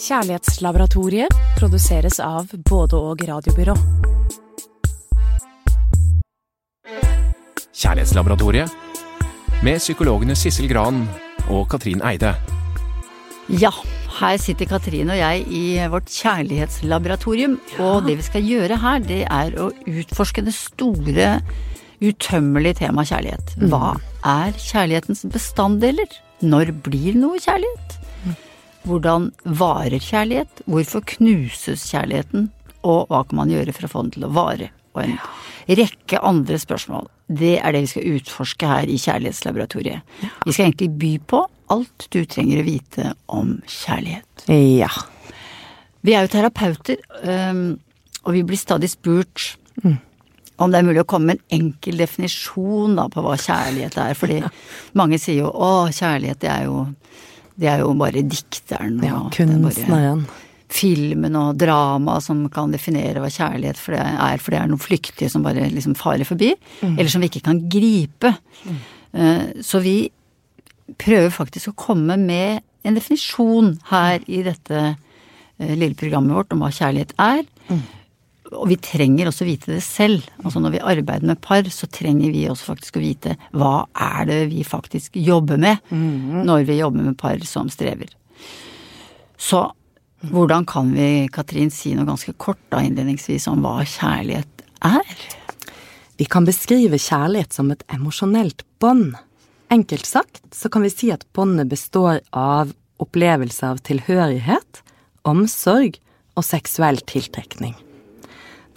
Kjærlighetslaboratoriet produseres av både og radiobyrå. Kjærlighetslaboratoriet med psykologene Sissel Gran og Katrin Eide. Ja, her sitter Katrin og jeg i vårt kjærlighetslaboratorium. Og det vi skal gjøre her, det er å utforske det store, utømmelige temaet kjærlighet. Hva er kjærlighetens bestanddeler? Når blir noe kjærlighet? Hvordan varer kjærlighet? Hvorfor knuses kjærligheten? Og hva kan man gjøre for å få den til å vare? Og en rekke andre spørsmål. Det er det vi skal utforske her i Kjærlighetslaboratoriet. Vi skal egentlig by på alt du trenger å vite om kjærlighet. Ja. Vi er jo terapeuter, og vi blir stadig spurt om det er mulig å komme med en enkel definisjon da, på hva kjærlighet er. Fordi mange sier jo 'å, kjærlighet, det er jo, det er jo bare dikteren'. og ja, er kunstneren. filmen og drama som kan definere hva kjærlighet for det er, for det er noe flyktig som bare liksom farer forbi, eller som vi ikke kan gripe. Mm. Så vi prøver faktisk å komme med en definisjon her i dette eh, lille programmet vårt om hva kjærlighet er. Og vi trenger også vite det selv. Altså når vi arbeider med par, så trenger vi også faktisk å vite hva er det vi faktisk jobber med når vi jobber med par som strever. Så hvordan kan vi, Katrin, si noe ganske kort da innledningsvis om hva kjærlighet er? Vi kan beskrive kjærlighet som et emosjonelt bånd. Enkelt sagt så kan vi si at båndet består av opplevelse av tilhørighet, omsorg og seksuell tiltrekning.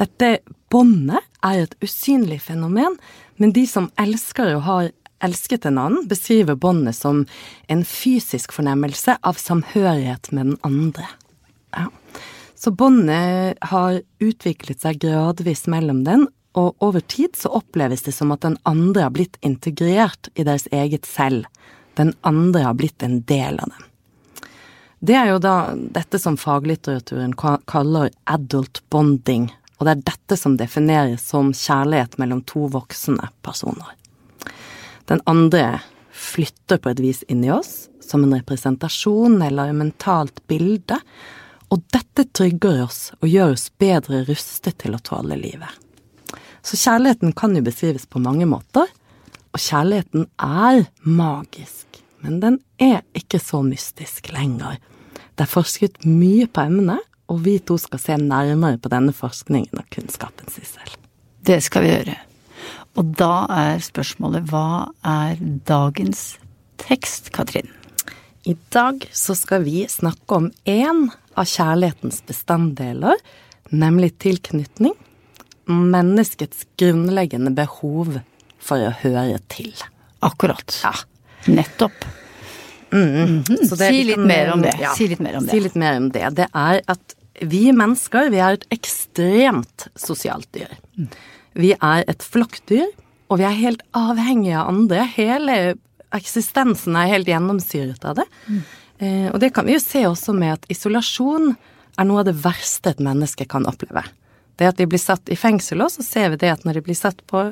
Dette båndet er et usynlig fenomen, men de som elsker og har elsket en annen, beskriver båndet som en fysisk fornemmelse av samhørighet med den andre. Ja. Så båndet har utviklet seg gradvis mellom den, og over tid så oppleves det som at den andre har blitt integrert i deres eget selv. Den andre har blitt en del av dem. Det er jo da dette som faglitteraturen kaller adult bonding, og det er dette som defineres som kjærlighet mellom to voksne personer. Den andre flytter på et vis inn i oss, som en representasjon eller et mentalt bilde, og dette trygger oss og gjør oss bedre rustet til å tåle livet. Så kjærligheten kan jo beskrives på mange måter, og kjærligheten er magisk, men den er ikke så mystisk lenger. Det er forsket mye på emnet, og vi to skal se nærmere på denne forskningen og kunnskapen, Sissel. Det skal vi gjøre. Og da er spørsmålet hva er dagens tekst, Katrin? I dag så skal vi snakke om én av kjærlighetens bestanddeler, nemlig tilknytning. Menneskets grunnleggende behov for å høre til. Akkurat. Ja. Nettopp. Det er Si litt liksom- mer om det. Ja, Si litt mer om Si det. litt mer om det. Det er at vi mennesker, vi er et ekstremt sosialt dyr. Vi er et flokkdyr, og vi er helt avhengige av andre. Hele eksistensen er helt gjennomsyret av det. Eh, og det kan vi jo se også med at isolasjon er noe av det verste et menneske kan oppleve. Det at vi blir satt i fengsel òg, så ser vi det at når de blir satt på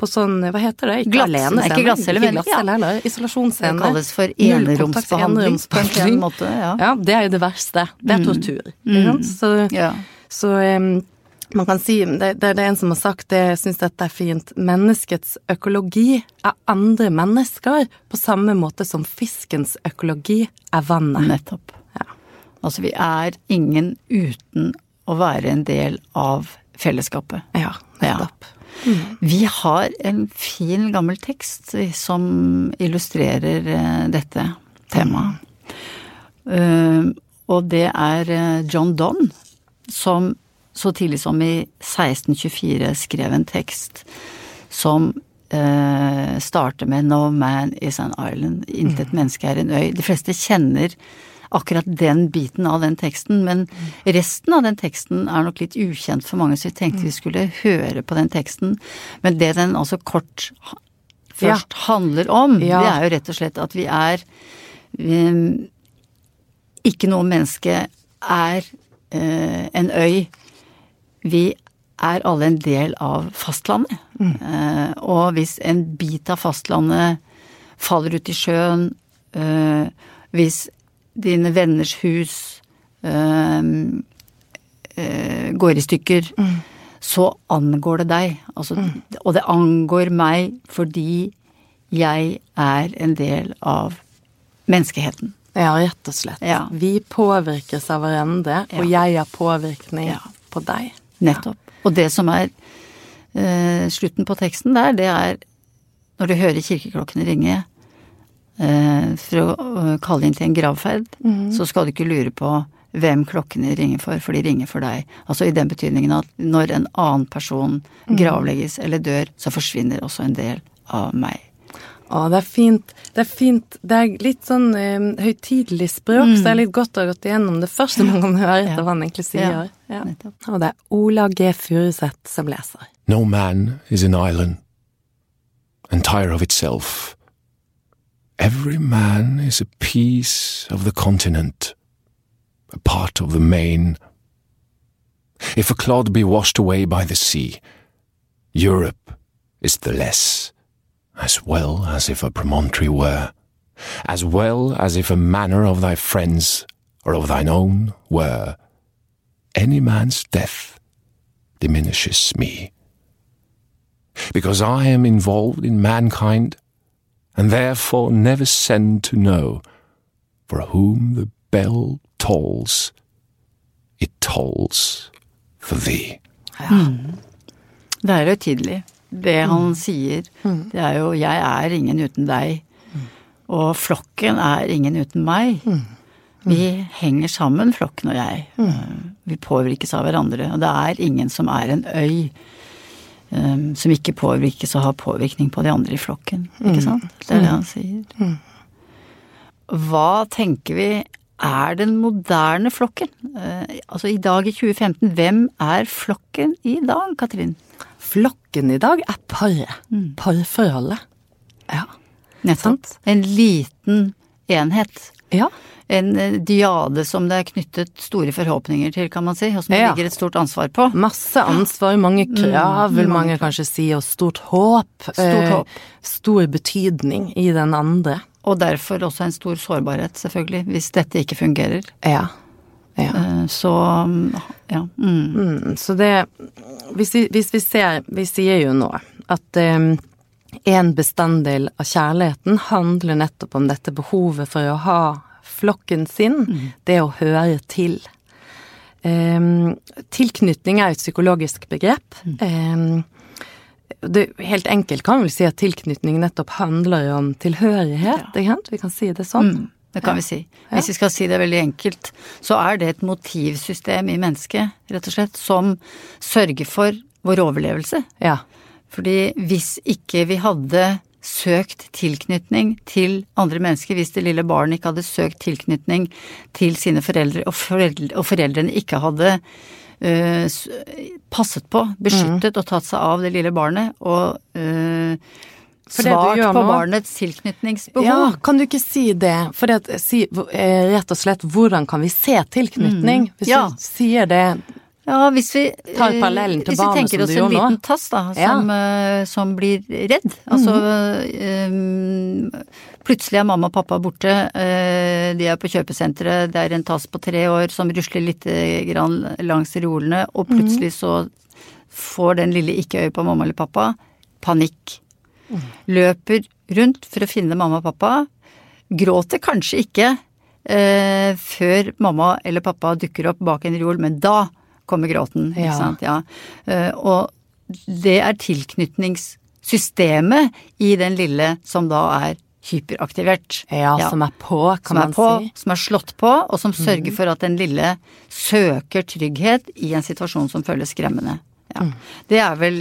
på sånn, hva heter det? Ikke alenecelle. ikke glattcelle, men- Ikke ja. heller. Isolasjonsscene. Det kalles for eneromsbehandling på en pen måte. Ja. Ja, det er jo det verste. Det er tortur. Mm. Så, Ja. så um, man kan si, det, det er det en som har sagt det, jeg syns dette er fint, menneskets økologi er andre mennesker på samme måte som fiskens økologi er vannet. Nettopp. Altså, vi er ingen uten å være en del av fellesskapet. Ja, nettopp. Vi har en fin, gammel tekst som illustrerer eh, dette temaet. Eh, og det er eh, John Donne som så tidlig som i 1624 skrev en tekst som starter med 'No man is an island', 'intet menneske er en øy'. De fleste kjenner akkurat den biten av den teksten, men resten av den teksten er nok litt ukjent for mange, så vi tenkte vi skulle høre på den teksten. Men det den altså kort først først handler om, Ja. det er jo rett og slett at vi er um, Ikke noe menneske er eh, en øy. Vi er alle en del av fastlandet. Eh, og hvis en bit av fastlandet faller ut i sjøen, eh, hvis dine venners hus øh, øh, går i stykker, så angår det deg. Altså, Og det angår meg fordi jeg er en del av menneskeheten. Ja, rett og slett. Ja. Vi påvirkes av hverandre, og jeg har påvirkning Ja. på deg. Nettopp. Og det som er øh, slutten på teksten der, det er når du hører kirkeklokkene ringe for å eh, kalle inn til en gravferd, så skal du ikke lure på hvem klokkene ringer for, for de ringer for deg. Altså i den betydningen at når en annen person gravlegges eller dør, så forsvinner også en del av meg. Å, det er fint. Det er fint. Det er litt sånn eh, høytidelig språk, så det er litt godt å ha gått igjennom det første man kan høre etter Ja. hva han egentlig sier. Ja. Ja. Og det er Ola G. Furuseth som leser. No man is an island, entire of itself. Every man is a piece of the continent, a part of the main. If a clod be washed away by the sea, Europe is the less, as well as if a promontory were, as well as if a manor of thy friends or of thine own were. Any man's death diminishes me because I am involved in mankind, and therefore never send to know for whom the bell tolls, it tolls for thee. Det er høytidelig. Det han sier, det er jo 'jeg er ingen uten deg', og flokken er ingen uten meg. Vi henger sammen, flokken og jeg. Vi påvirkes av hverandre, og det er ingen som er en øy um, som ikke påvirkes og har påvirkning på de andre i flokken. Ikke sant? Det er det han sier. Hva tenker vi er den moderne flokken? Uh, altså i dag i 2015, hvem er flokken i dag, Katrin? Flokken i dag er paret. Parforholdet. Ja. Nettopp. En liten enhet. Ja. En diade som det er knyttet store forhåpninger til, kan man si, og som det Ja. ligger et stort ansvar på. Masse ansvar, mange krav, vil mange kanskje si, og stort håp. Stort eh, håp. Stor betydning i den andre. Og derfor også en stor sårbarhet, selvfølgelig, hvis dette ikke fungerer. Ja. ja. Eh, Så ja. Mm. Mm, så det hvis vi, hvis vi ser Vi sier jo nå at eh, en bestanddel av kjærligheten handler nettopp om dette behovet for å ha flokken sin, det å høre til. Um, tilknytning er jo et psykologisk begrep. Um, det, helt enkelt kan vi si at tilknytning nettopp handler om tilhørighet, sant? Vi kan si det sånn. Mm, det kan vi si. Hvis vi skal si det veldig enkelt, så er det et motivsystem i mennesket, rett og slett, som sørger for vår overlevelse. Ja. Fordi hvis ikke vi hadde søkt tilknytning til andre mennesker, hvis det lille barnet ikke hadde søkt tilknytning til sine foreldre, og, foreldre, og foreldrene ikke hadde øh, passet på, beskyttet og tatt seg av det lille barnet, og øh, svart på barnets tilknytningsbehov. Ja, kan du ikke si det? For det, si eh, rett og slett hvordan kan vi se tilknytning? Hvis Ja. du sier det Ja, hvis vi Tar eh, parallellen til Hvis vi tenker oss en gjorde nå. liten tass, da, som, eh, som blir redd. Altså eh, Plutselig er mamma og pappa borte, eh, de er på kjøpesenteret, det er en tass på tre år som rusler litt eh, langs reolene, og plutselig så får den lille ikke øye på mamma eller pappa. Panikk. Løper rundt for å finne mamma og pappa. Gråter kanskje ikke eh, før mamma eller pappa dukker opp bak en reol, men da kommer gråten. Ikke Ja. sant? Ja. Eh, og det er tilknytningssystemet i den lille som da er hyperaktivert. Ja, som er på, kan som er man på, si. Mhm. Som er slått på, og som sørger for at den lille søker trygghet i en situasjon som føles skremmende. Ja. Mm. Det er vel,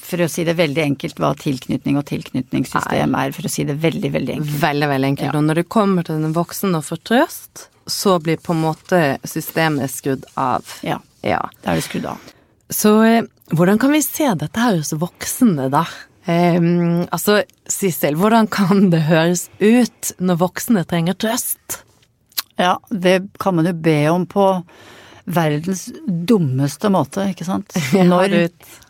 for å si det veldig enkelt, hva tilknytning og tilknytningssystem er, for å si det veldig, veldig enkelt. Veldig, veldig enkelt. Ja. Og når du kommer til den voksen og får trøst, så blir på en måte systemet skrudd av. Ja, Ja. da er det skrudd av. Så eh, hvordan kan vi se dette her hos voksne, da? Um, altså, Sissel, hvordan kan det høres ut når voksne trenger trøst? Ja, det kan man jo be om på verdens dummeste måte, ikke sant. Når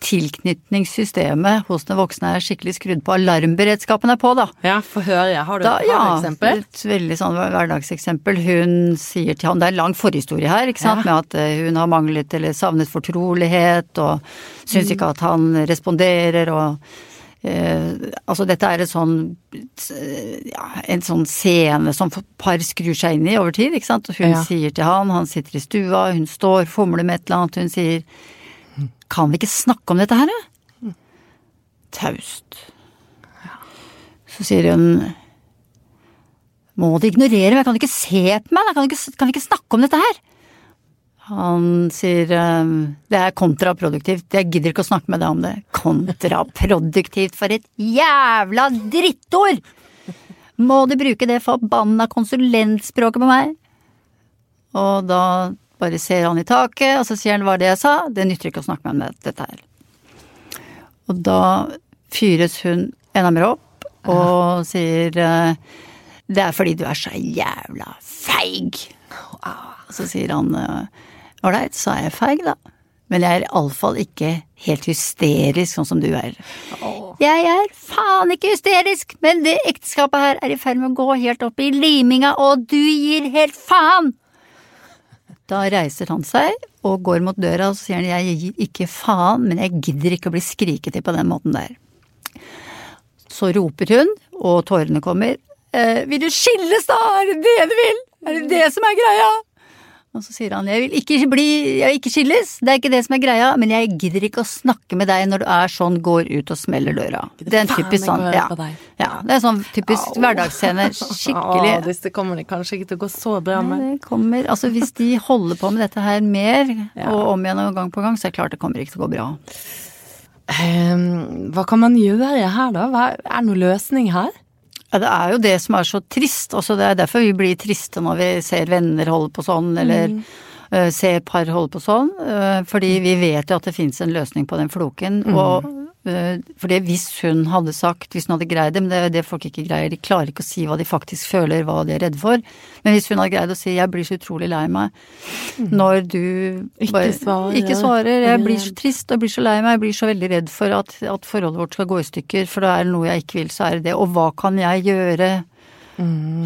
tilknytningssystemet hos den voksne er skikkelig skrudd på, alarmberedskapen er på, da. Ja, få høre. Har du Da, et ja, eksempel? et veldig sånn hverdagseksempel. Hun sier til han, det er en lang forhistorie her, ikke sant, Ja. med at eh, hun har manglet eller savnet fortrolighet, og syns Mm. ikke at han responderer, og eh, altså dette er et sånn, ja, en sånn scene som par skrur seg inn i over tid, ikke sant, hun Ja. sier til han, han sitter i stua, hun står, fomler med et eller annet, hun sier, kan vi ikke snakke om dette her, da? Taust. Så sier hun Må du ignorere meg? Kan du ikke se på meg? da? Kan, kan vi ikke snakke om dette her? Han sier ehm, det er kontraproduktivt, jeg gidder ikke å snakke med deg om det. Kontraproduktivt, for et jævla drittord! Må du bruke det forbanna konsulentspråket på meg? Og da bare ser han i taket, og så sier han hva det jeg sa? Det nytter ikke å snakke med meg om dette her. Og da fyres hun enda mer opp og sier eh, det er fordi du er så jævla feig. Og så sier han ålreit, så er jeg feig, da. Men jeg er iallfall ikke helt hysterisk sånn som du er. Jeg er faen ikke hysterisk, men det ekteskapet her er i ferd med å gå helt opp i liminga, og du gir helt faen! Da reiser han seg og går mot døra og så sier han jeg gir ikke faen, men jeg gidder ikke å bli skriket til på den måten der. Så roper hun, og tårene kommer. Eh, vil du skilles da, er det det du vil? Er det det som er greia? Og så sier han jeg vil ikke bli, jeg vil ikke skilles, det er ikke det som er greia, men jeg gidder ikke å snakke med deg når du er sånn, går ut og smeller døra. Det er en typisk sånn, ja. ja. Det er sånn typisk hverdagsscene, skikkelig. Å, disse kommer det kanskje ikke til å gå så bra med. Det kommer, altså Hvis de holder på med dette her mer, og om igjen og gang på gang, så er det klart det kommer ikke til å gå bra. Um, hva kan man gjøre her, da? Hva er, er det noen løsning her? Ja, Det er jo det som er så trist. Altså, det er derfor vi blir triste når vi ser venner holde på sånn, eller eh, ser par holde på sånn. Uh, fordi vi vet jo at det fins en løsning på den floken. Og eh, fordi hvis hun hadde sagt, hvis hun hadde greid det, men det er det folk ikke greier, de klarer ikke å si hva de faktisk føler, hva de er redde for. Men hvis hun hadde greid å si 'jeg blir så utrolig lei meg' når du Ikke svarer. ikke svarer, jeg blir så trist og blir så lei meg, jeg blir så veldig redd for at, at forholdet vårt skal gå i stykker, for da er det noe jeg ikke vil, så er det det. Og hva kan jeg gjøre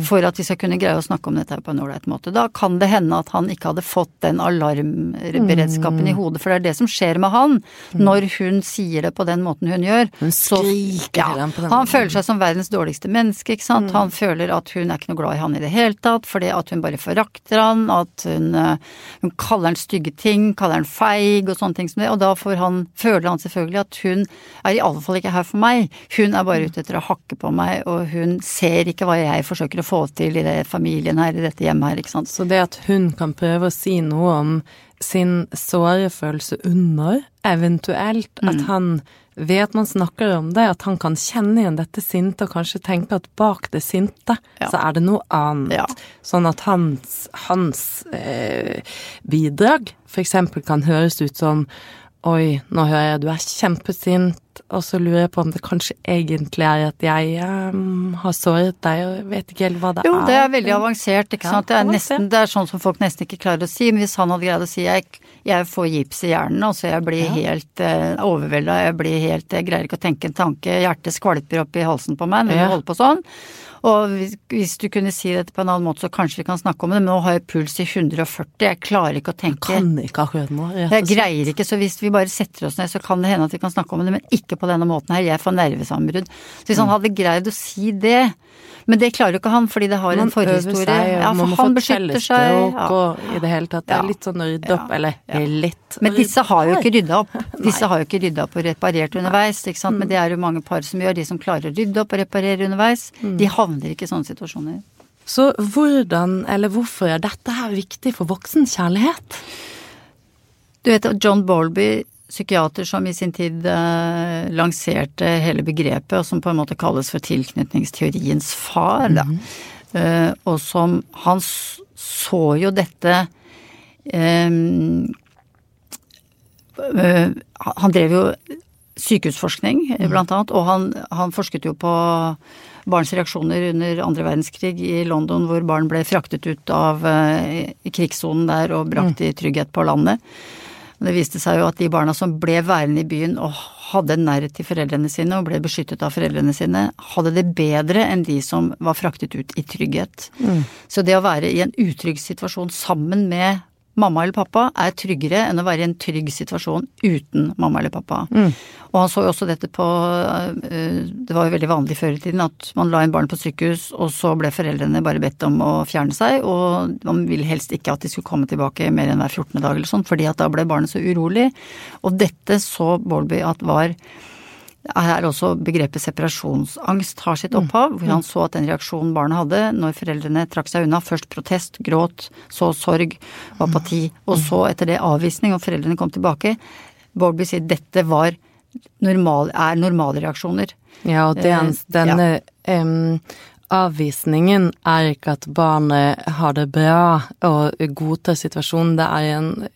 for at vi skal kunne greie å snakke om dette på en ålreit måte? Da kan det hende at han ikke hadde fått den alarmberedskapen i hodet, for det er det som skjer med han når hun sier det på den måten hun gjør. Hun Så- skriker ja, til på den Han måten. føler seg som verdens dårligste menneske, ikke sant. Han føler at hun er ikke noe glad i han i det hele tatt, fordi at hun bare forakter han, at hun, eh, hun kaller han stygge ting, kaller han feig og sånne ting som det, og da får han, føler han selvfølgelig at hun er i alle fall ikke her for meg. Hun er bare ute etter å hakke på meg, og hun ser ikke hva jeg forsøker å få til i det familien her, i dette hjemmet her, ikke sant. Så det at hun kan prøve å si noe om sin såre følelse under, eventuelt Mm. at han ved at man snakker om det, at han kan kjenne igjen dette sinte og kanskje tenke at bak det sinte, Ja. så er det noe annet. Ja. Sånn at hans, hans eh, bidrag eksempel kan høres ut som Oi, nå hører jeg du er kjempesint, og så lurer jeg på om det kanskje egentlig er at jeg um, har såret deg, og jeg vet ikke helt hva det Jo, er. det er veldig avansert, ikke Ja, sant. Det er, nesten, det er sånn som folk nesten ikke klarer å si. Men hvis han hadde greid å si jeg, jeg får gips i hjernen, altså jeg blir helt eh, overvelda, jeg blir helt Jeg greier ikke å tenke en tanke, hjertet skvalper opp i halsen på meg når Ja. vi holder på sånn. Og hvis, du kunne si dette på en annen måte, så kanskje vi kan snakke om det, men nå har jeg puls i 140, jeg klarer ikke å tenke. Jeg Kan ikke akkurat nå. Jeg greier ikke, så hvis vi bare setter oss ned, så kan det hende at vi kan snakke om det, men ikke på denne måten her. Jeg får nervesammenbrudd. Så hvis han hadde greid å si det Men det klarer jo ikke han, fordi det har en Man øver forhistorie. seg, Ja, for han beskytter seg. Ja. og i det hele tatt. Det er litt sånn å rydde opp, Ja. eller Ja. litt Men disse har jo ikke rydda opp. Disse har jo ikke rydda opp og reparert underveis, ikke sant. Men det er jo mange par som gjør. De som klarer å rydde opp og reparere underveis, de havner ikke i sånne situasjoner. Så hvordan, eller hvorfor er dette her viktig for voksen kjærlighet? Du vet John Bowlby, psykiater som i sin tid eh, lanserte hele begrepet, og som på en måte kalles for tilknytningsteoriens far, da. Eh, og som Han så jo dette eh, eh, Han drev jo sykehusforskning, blant annet. Og han, han forsket jo på barns reaksjoner under andre verdenskrig i London, hvor barn ble fraktet ut av eh, krigssonen der og brakt i trygghet på landet. Det viste seg jo at de barna som ble værende i byen og hadde nærhet til foreldrene sine og ble beskyttet av foreldrene sine, hadde det bedre enn de som var fraktet ut i trygghet. Så det å være i en utrygg situasjon sammen med mamma eller pappa er tryggere enn å være i en trygg situasjon uten mamma eller pappa. Og han så jo også dette på øh, Det var jo veldig vanlig før i tiden at man la inn barn på sykehus, og så ble foreldrene bare bedt om å fjerne seg, og man ville helst ikke at de skulle komme tilbake mer enn hver 14. dag eller sånn, fordi at da ble barnet så urolig. Og dette så Bowlby at var her også begrepet separasjonsangst har sitt opphav, hvor han så at den reaksjonen barnet hadde når foreldrene trakk seg unna, først protest, gråt, så sorg og apati, og så etter det avvisning, og foreldrene kom tilbake. Bowlby sier dette var normal, er normale reaksjoner. Ja, og den, Eh, denne Um, avvisningen er ikke at barnet har det bra og godtar situasjonen, det er en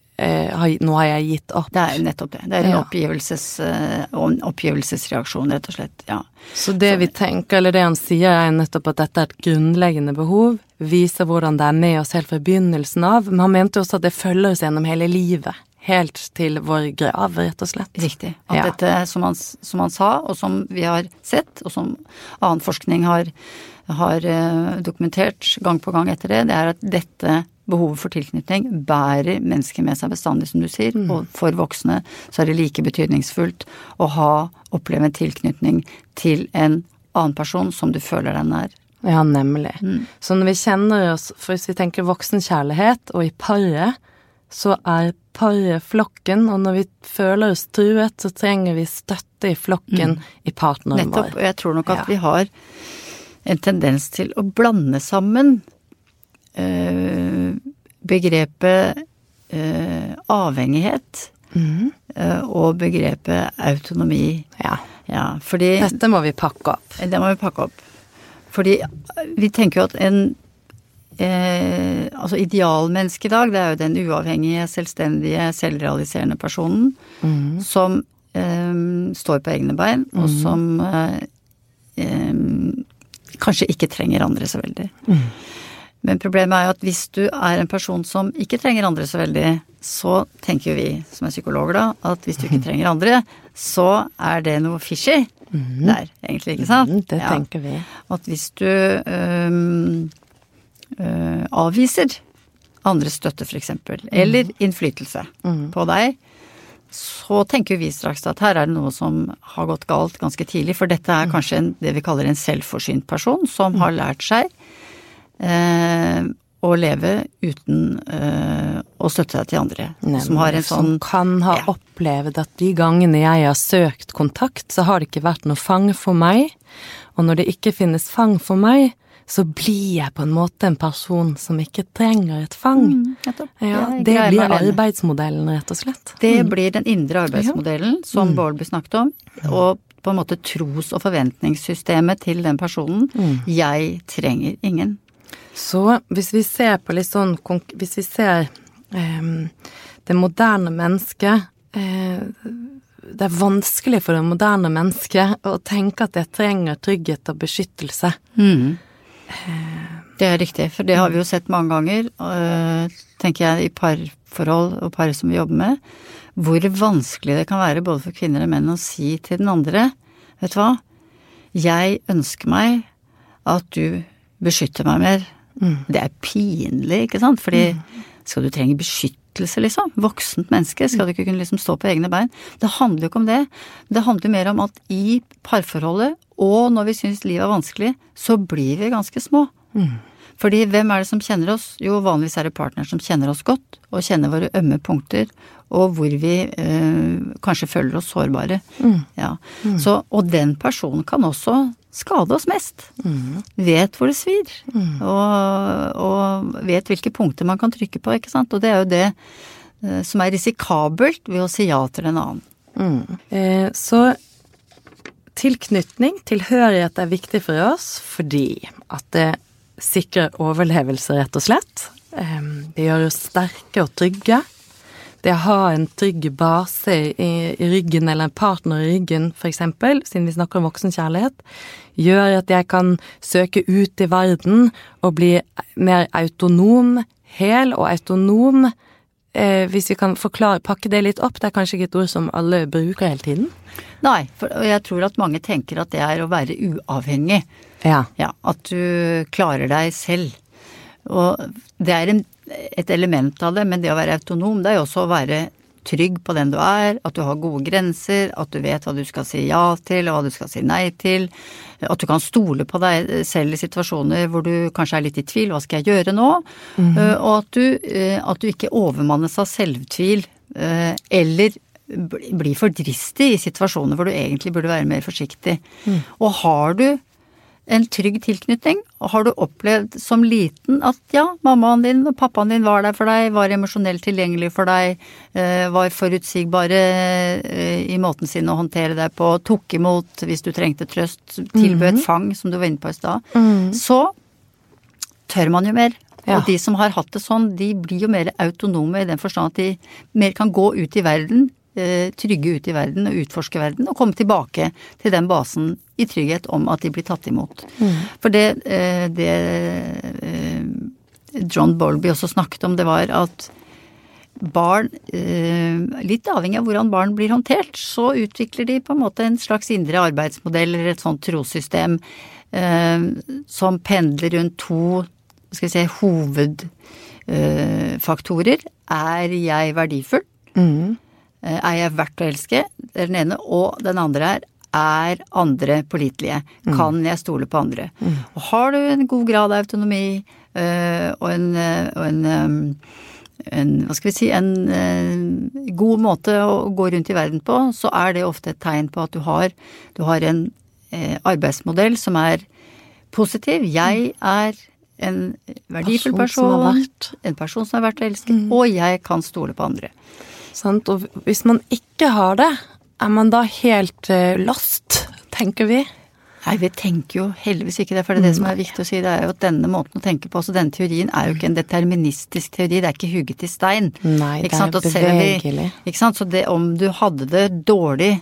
Nå har jeg gitt opp. Det er nettopp det. Det er en Ja. oppgivelses, eh, oppgivelsesreaksjon, rett og slett. Ja. Så det vi tenker, eller det han sier, er nettopp at dette er et grunnleggende behov. Viser hvordan det er med oss helt fra begynnelsen av. Men han mente også at det følger oss gjennom hele livet. Helt til vår grav, rett og slett. Riktig. At Ja. dette, som han, som han sa, og som vi har sett, og som annen forskning har, har eh, dokumentert gang på gang etter det, det er at dette behovet for tilknytning bærer mennesker med seg bestandig, som du sier. Og for voksne så er det like betydningsfullt å ha, oppleve en tilknytning til en annen person som du føler deg nær. Ja, nemlig. Så når vi kjenner oss For hvis vi tenker voksenkjærlighet, og i paret, så er paret flokken, og når vi føler oss truet, så trenger vi støtte i flokken i partneren Nettopp. vår. Og jeg tror nok at Ja. vi har en tendens til å blande sammen begrepet eh, avhengighet eh, og begrepet autonomi. Ja. Ja, fordi Dette må vi pakke opp. Det må vi pakke opp. Fordi vi tenker jo at en eh, Altså idealmennesket i dag, det er jo den uavhengige, selvstendige, selvrealiserende personen som eh, står på egne bein, og som eh, eh, kanskje ikke trenger andre så veldig. Men problemet er jo at hvis du er en person som ikke trenger andre så veldig, så tenker jo vi som er psykologer da, at hvis du ikke trenger andre, så er det noe fishy der, egentlig, ikke sant? Mm, Det Ja. tenker vi. At hvis du øhm, øh, avviser andres støtte, for eksempel, eller innflytelse på deg, så tenker vi straks at her er det noe som har gått galt ganske tidlig. For dette er kanskje en, det vi kaller en selvforsynt person som har lært seg å leve uten eh, å støtte seg til andre. som har en sånn som kan ha Ja. opplevd at de gangene jeg har søkt kontakt, så har det ikke vært noe fang for meg. Og når det ikke finnes fang for meg, så blir jeg på en måte en person som ikke trenger et fang. Mm, Ja, det blir arbeidsmodellen, rett og slett. Det blir den indre arbeidsmodellen som Bårdby snakket om, og på en måte tros- og forventningssystemet til den personen. Jeg trenger ingen. Så hvis vi ser på litt sånn Hvis vi ser eh, det moderne mennesket eh, Det er vanskelig for det moderne mennesket å tenke at jeg trenger trygghet og beskyttelse. Det er riktig, for det har vi jo sett mange ganger, øh, tenker jeg, i parforhold og par som vi jobber med, hvor vanskelig det kan være både for kvinner og menn å si til den andre, vet du hva, jeg ønsker meg at du beskytter meg mer. Det er pinlig, ikke sant, fordi skal du trenge beskyttelse, liksom? Voksent menneske, skal du ikke kunne liksom stå på egne bein? Det handler jo ikke om det. Det handler mer om at i parforholdet, og når vi syns livet er vanskelig, så blir vi ganske små. Fordi hvem er det som kjenner oss? Jo, vanligvis er det partner som kjenner oss godt, og kjenner våre ømme punkter, og hvor vi eh, kanskje føler oss sårbare. Ja. Så, og den personen kan også skade oss mest. Vet hvor det svir, og, og vet hvilke punkter man kan trykke på, ikke sant. Og det er jo det eh, som er risikabelt ved å si ja til en annen. Eh, så tilknytning, tilhørighet, er viktig for oss fordi at det sikrer overlevelse, rett og slett. Det gjør oss sterke og trygge. Det å ha en trygg base i, i ryggen, eller en partner i ryggen, eksempel, siden vi snakker om voksenkjærlighet, gjør at jeg kan søke ut i verden og bli mer autonom, hel og autonom. Eh, hvis vi kan forklare, pakke det litt opp, det er kanskje ikke et ord som alle bruker hele tiden? Nei, for jeg tror at mange tenker at det er å være uavhengig. Ja. Ja, at du klarer deg selv. Og det er en, et element av det, men det å være autonom, det er jo også å være trygg på den du er, at du har gode grenser, at du vet hva du skal si ja til og hva du skal si nei til, at du kan stole på deg selv i situasjoner hvor du kanskje er litt i tvil, hva skal jeg gjøre nå? Uh, og at du, uh, at du ikke overmannes av selvtvil, uh, eller blir for dristig i situasjoner hvor du egentlig burde være mer forsiktig. Og har du en trygg tilknytning, har du opplevd som liten at ja, mammaen din og pappaen din var der for deg, var emosjonelt tilgjengelig for deg, eh, var forutsigbare eh, i måten sin å håndtere deg på, tok imot hvis du trengte trøst, tilbød et fang, som du var inne på i stad, så tør man jo mer. Ja. Og de som har hatt det sånn, de blir jo mer autonome i den forstand at de mer kan gå ut i verden, trygge ut i verden og utforske verden, og komme tilbake til den basen i trygghet om at de blir tatt imot. For det, eh, det eh, John Bowlby også snakket om, det var at barn, eh, litt avhengig av hvordan barn blir håndtert, så utvikler de på en måte en slags indre arbeidsmodell eller et sånt trossystem eh, som pendler rundt to skal vi si, hovedfaktorer. Er jeg verdifull? Mm. Eh, Er jeg verdt å elske? Det er den ene. Og den andre er er andre pålitelige? Kan jeg stole på andre? Og har du en god grad av autonomi eh, og en, eh, og en, en hva skal vi si, en god måte å gå rundt i verden på, så er det ofte et tegn på at du har, du har en arbeidsmodell som er positiv. Jeg er en verdifull Person person, er en person som er verdt å elske, og jeg kan stole på andre. Sant? Og hvis man ikke har det, er man da helt eh, lost, tenker vi? Nei, vi tenker jo heldigvis ikke det, for det er det som er viktig å si. Det er jo at denne måten å tenke på, altså denne teorien er jo ikke en deterministisk teori, det er ikke hugget i stein. Nei, det Ikke er selv vi- bevegelig. Ikke sant, så det om du hadde det dårlig,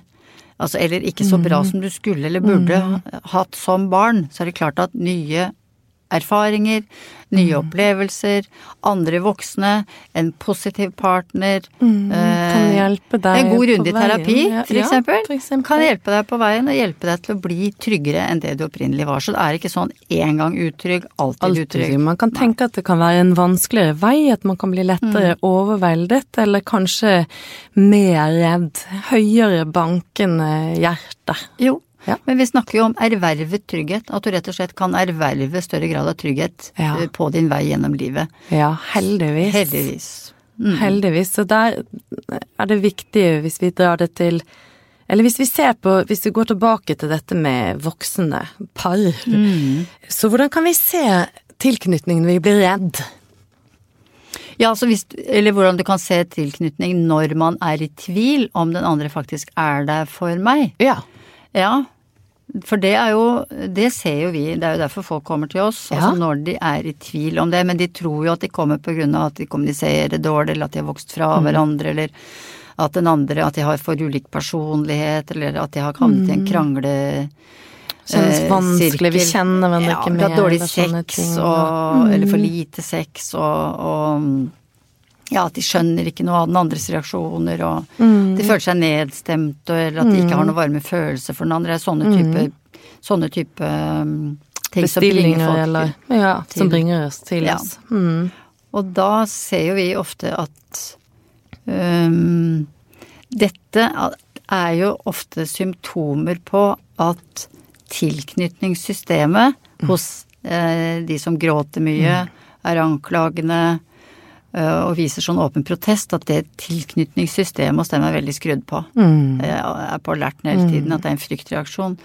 altså eller ikke så Mm. bra som du skulle eller burde mm. hatt som barn, så er det klart at nye erfaringer, nye Mm. opplevelser, andre voksne, en positiv partner Mm, eh, kan hjelpe deg En god runde i terapi, Ja, for ja, eksempel, for eksempel. kan hjelpe deg på veien og hjelpe deg til å bli tryggere enn det du opprinnelig var. Så det er ikke sånn én gang utrygg, alltid, Alltid. utrygg. Man kan tenke at det kan være en vanskeligere vei, at man kan bli lettere Mm. overveldet, eller kanskje mer redd. Høyere bankende hjerte. Jo, Ja. men vi snakker jo om ervervet trygghet. At du rett og slett kan erverve større grad av trygghet Ja. eh, på din vei gjennom livet. Ja, heldigvis. Heldigvis. Heldigvis. Så der er det viktig, hvis vi drar det til Eller hvis vi ser på Hvis vi går tilbake til dette med voksne par, så hvordan kan vi se tilknytningen når vi blir redd? Ja, altså hvis, eller hvordan du kan se tilknytning når man er i tvil om den andre faktisk er der for meg. Ja. Ja, for det er jo Det ser jo vi, det er jo derfor folk kommer til oss. Ja. Altså når de er i tvil om det, men de tror jo at de kommer av at de kommuniserer dårlig, eller at de har vokst fra hverandre, eller at den andre At de har for ulik personlighet, eller at de har havnet i en krangle... Kjennes eh, vanskelig, vi kjenner hverandre ja, ikke mer. Ja, dårlig sex, og, og, eller for lite sex, og, og ja, at de skjønner ikke noe av den andres reaksjoner, og de føler seg nedstemt, eller at de ikke har noe varme følelse for den andre. Sånne type, sånne type um, ting som bringer folk eller Ja, som bringer oss til Ja. oss. Mm. Og da ser jo vi ofte at um, dette er jo ofte symptomer på at tilknytningssystemet hos eh, de som gråter mye, er anklagende og viser sånn åpen protest, at det tilknytningssystemet hos dem er veldig skrudd på. Mm. er på alerten hele tiden, at det er en fryktreaksjon.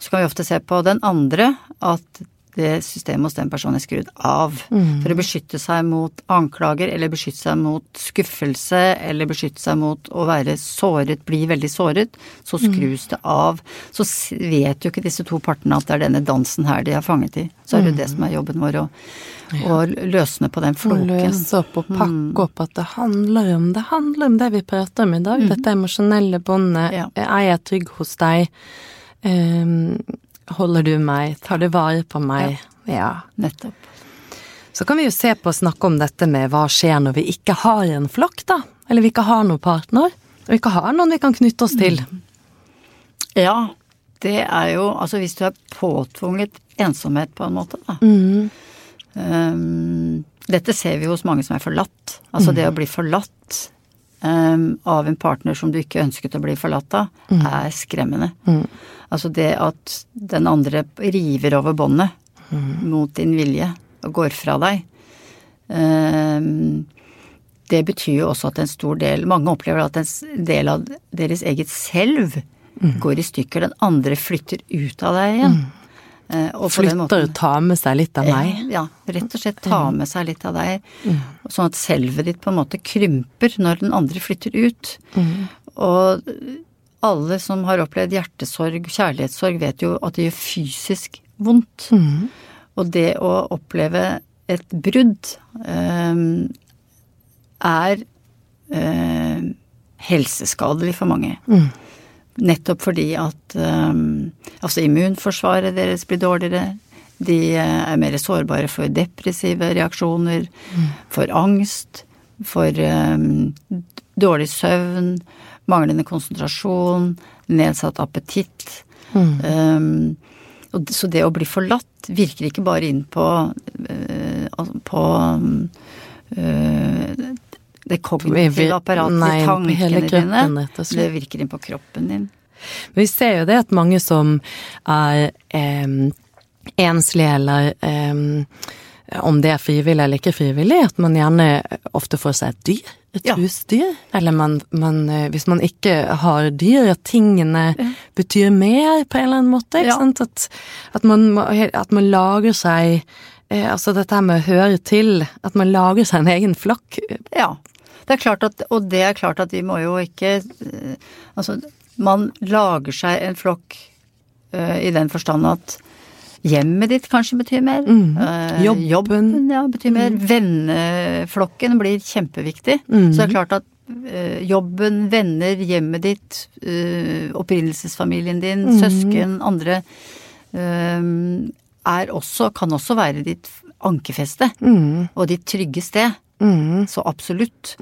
Så kan vi ofte se på den andre at det systemet hos den personen er skrudd av. For å beskytte seg mot anklager, eller beskytte seg mot skuffelse, eller beskytte seg mot å være såret, bli veldig såret, så skrus det av. Så vet jo ikke disse to partene at det er denne dansen her de er fanget i. Så er det jo det som er jobben vår, å, å løsne på den floken. løse opp og pakke opp at det handler om det handler om det vi prater om i dag. Dette emosjonelle båndet. Ja. Er jeg trygg hos deg? Ehm, holder du meg? Tar du vare på meg? Ja. Nettopp. Så kan vi jo se på og snakke om dette med hva skjer når vi ikke har en flokk, da. Eller vi ikke har noen partner. Og ikke har noen vi kan knytte oss til. Ja, det er jo Altså hvis du er påtvunget ensomhet på en måte, da. Um, dette ser vi hos mange som er forlatt. Altså det å bli forlatt um, av en partner som du ikke ønsket å bli forlatt av, er skremmende. Altså det at den andre river over båndet mot din vilje og går fra deg. Um, det betyr jo også at en stor del Mange opplever at en del av deres eget selv går i stykker. Den andre flytter ut av deg igjen. Eh, og Flytter måten- og tar med seg litt av meg. ja, rett og slett ta med seg litt av deg. Sånn at selvet ditt på en måte krymper når den andre flytter ut. Og alle som har opplevd hjertesorg, kjærlighetssorg, vet jo at det gjør fysisk vondt. Og det å oppleve et brudd eh, er eh, helseskadelig for mange. Nettopp fordi at um, altså immunforsvaret deres blir dårligere. De eh, er mer sårbare for depressive reaksjoner, for angst, for um, dårlig søvn, manglende konsentrasjon, nedsatt appetitt. Um, og så det å bli forlatt virker ikke bare inn på, altså på eh, det kognitive apparatet, nei, tankene dine. Det virker inn på kroppen din. Vi ser jo det at mange som er eh, enslige eller eh, om det er frivillig eller ikke frivillig, at man gjerne ofte får seg et dyr. Et Ja. husdyr. Eller man, man, eh, hvis man ikke har dyr, at tingene betyr mer på en eller annen måte. Ja. At, at, man, at man lager seg eh, Altså dette her med å høre til, at man lager seg en egen flokk. Ja. Det er klart at, og det er klart at vi må jo ikke eh, Altså, man lager seg en flokk uh, i den forstand at hjemmet ditt kanskje betyr mer. Eh, Jobben. jobben ja, betyr mer. Venneflokken blir kjempeviktig. Så det er klart at uh, jobben, venner, hjemmet ditt, opprinnelsesfamilien din, søsken, andre er også, kan også være ditt ankerfeste. Og ditt trygge sted. Så absolutt.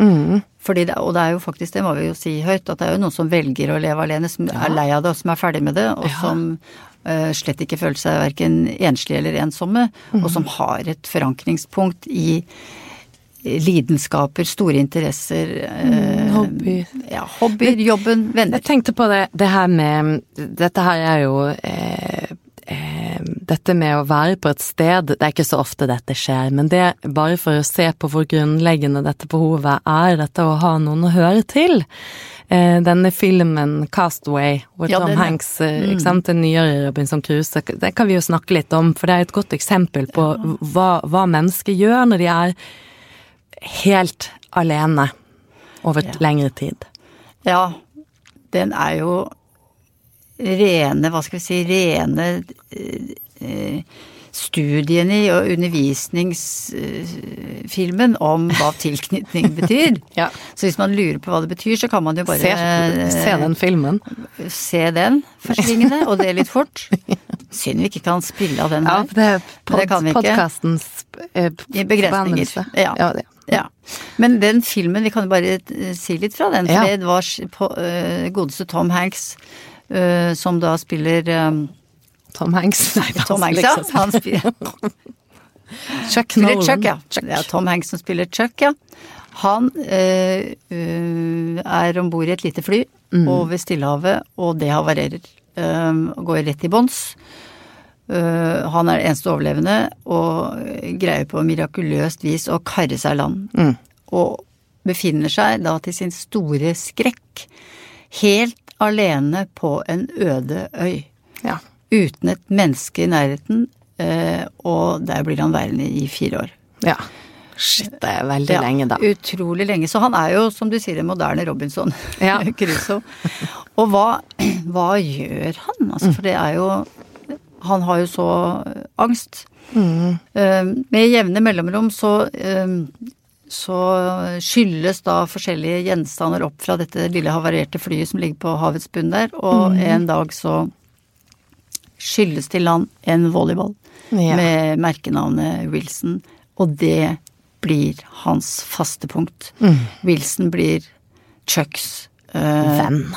Fordi det, og det er jo faktisk, det må vi jo si høyt, at det er jo noen som velger å leve alene, som er lei av det og som er ferdig med det, og som uh, slett ikke føler seg verken enslige eller ensomme, og som har et forankringspunkt i lidenskaper, store interesser eh, hobbyer. Ja, hobbyer, jobben, venner. Jeg tenkte på det, det her med Dette her er jo eh, eh, Dette med å være på et sted, det er ikke så ofte dette skjer, men det bare for å se på hvor grunnleggende dette behovet er, dette å ha noen å høre til. Eh, denne filmen 'Castaway', hvor Ja, Tom den. Hanks, mm. ikke sant, den nyere Robinson Crusoe, det kan vi jo snakke litt om, for det er et godt eksempel på hva, hva mennesker gjør når de er helt alene over Ja. lengre tid. Ja, den er jo rene, hva skal vi si, rene eh, studien i og undervisningsfilmen om hva tilknytning betyr. Ja. Så hvis man lurer på hva det betyr, så kan man jo bare Se, se den filmen. se den forsvingende, og det litt fort. Synd vi ikke kan spille av den her. Ja, det er Men det kan vi ikke. podkastens eh, begrensninger. Ja. Ja, det. Ja. Men den filmen, vi kan jo bare eh, si litt fra den, for Ja. det var på, eh, godeste Tom Hanks eh, som da spiller um, Tom Hanks. Nei, Tom Hanks, ja. sånn. Han spiller, Chuck spiller Nolan. Chuck, ja. Chuck. Er Tom Hanks som spiller Chuck, ja. Han uh, er om bord i et lite fly over Stillehavet, og det havarerer. Går rett i bånns. Han er eneste overlevende og greier på mirakuløst vis å karre seg i land. Og befinner seg da til sin store skrekk helt alene på en øde øy. Ja. Uten et menneske i nærheten. eh, og der blir han værende i fire år. Ja. Shit, det er veldig Ja, lenge, da. Utrolig lenge. Så han er jo, som du sier, en moderne Robinson Ja. Crusoe. Og hva, hva gjør han? Altså, for det er jo Han har jo så eh, angst. Mm. Eh, med jevne mellomrom så så skylles da forskjellige gjenstander opp fra dette lille havarerte flyet som ligger på havets bunn der, og Mm. en dag så skylles til land en volleyball Ja. med merkenavnet Wilson, og det blir hans faste punkt. Mm. Wilson blir Chucks øh, Venn.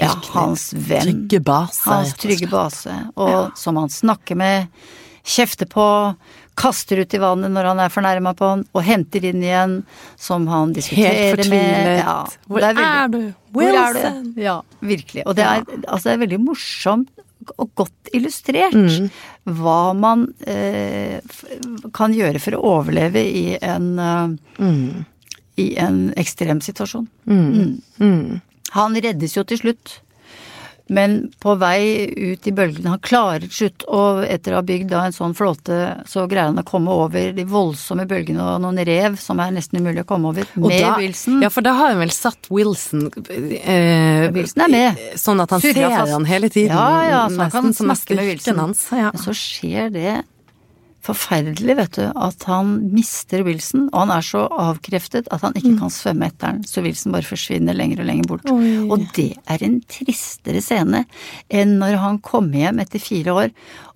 Ja, hans venn. Trygge base. Hans trygge base, og som han snakker med, kjefter på, kaster ut i vannet når han er fornærma på han, og henter inn igjen, som han Helt diskuterer med. fortvilet. Ja, Hvor er, veldig- er du? Hvor er Wilson? du? Ja, virkelig. Og det er, altså det er veldig morsomt og godt illustrert Mm. hva man eh, kan gjøre for å overleve i en, eh, Mm. i en ekstrem situasjon. Mm. Mm. Han reddes jo til slutt. Men på vei ut i bølgene Han klarer til slutt, og etter å ha bygd da en sånn flåte, så greier han å komme over de voldsomme bølgene og noen rev som er nesten umulig å komme over, Og med da- Wilson. Ja, for da har han vel satt Wilson eh, Wilson er med. Sånn at han Surrer ser fast. han hele tiden. Ja, ja, så han kan nesten snakke med Wilson. Hans. Ja. Men så skjer det forferdelig, vet du, at han mister Wilson, og han er så avkreftet at han Mm. ikke kan svømme etter den, så Wilson bare forsvinner lenger og lenger bort. Oi. Og det er en tristere scene enn når han kommer hjem etter fire år,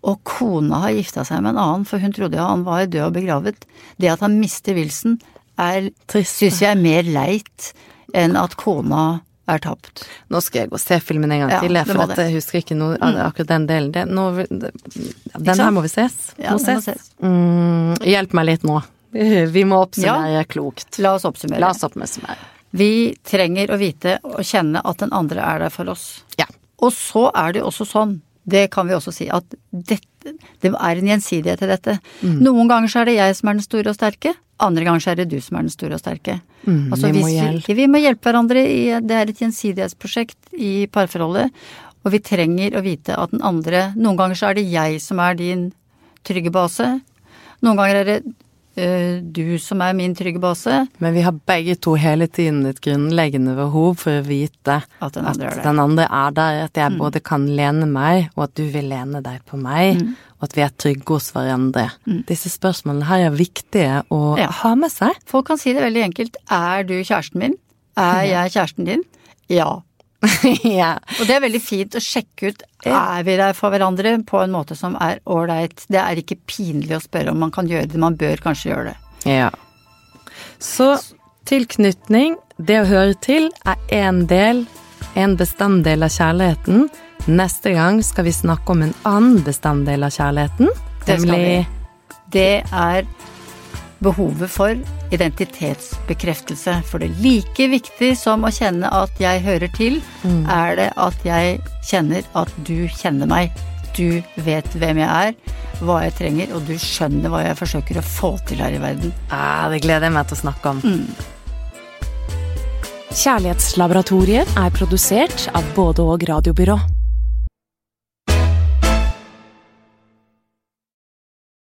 og kona har gifta seg med en annen, for hun trodde jo han var død og begravet. Det at han mister Wilson, er, Trist. syns jeg er mer leit enn at kona er tapt. Nå skal jeg gå og se filmen en gang Ja, til, jeg, for at jeg husker ikke noe av akkurat den delen. Det, nå, den her må vi ses. Ja, må ses. må ses. Mm, hjelp meg litt nå. Vi må oppsummere klokt. La oss oppsummere. La oss oppsummere. Vi trenger å vite og kjenne at den andre er der for oss. Ja. Og så er det jo også sånn, det kan vi også si, at dette, det er en gjensidighet til dette. Mm. Noen ganger så er det jeg som er den store og sterke, andre ganger så er det du som er den store og sterke. Mm, altså, vi må vi, vi må hjelpe hverandre i Det er et gjensidighetsprosjekt i parforholdet, og vi trenger å vite at den andre Noen ganger så er det jeg som er din trygge base. Noen ganger er det du som er min trygge base. Men vi har begge to hele tiden et grunnleggende behov for å vite At den andre er der. den andre er der, at jeg både kan lene meg, og at du vil lene deg på meg, Mm. og at vi er trygge hos hverandre. Disse spørsmålene her er viktige å Ja. ha med seg. Folk kan si det veldig enkelt. Er du kjæresten min? Er jeg kjæresten din? Ja. ja. Og det er veldig fint å sjekke ut. Er vi der for hverandre på en måte som er ålreit? Det er ikke pinlig å spørre om man kan gjøre det. Man bør kanskje gjøre det. ja. Så tilknytning, det å høre til, er én del, en bestanddel av kjærligheten. Neste gang skal vi snakke om en annen bestanddel av kjærligheten, Det skal vi. Det er behovet for identitetsbekreftelse. For det er like viktig som å kjenne at jeg hører til, er det at jeg kjenner at du kjenner meg. Du vet hvem jeg er, hva jeg trenger, og du skjønner hva jeg forsøker å få til her i verden. ah, Det gleder jeg meg til å snakke om. Kjærlighetslaboratoriet er produsert av både og radiobyrå.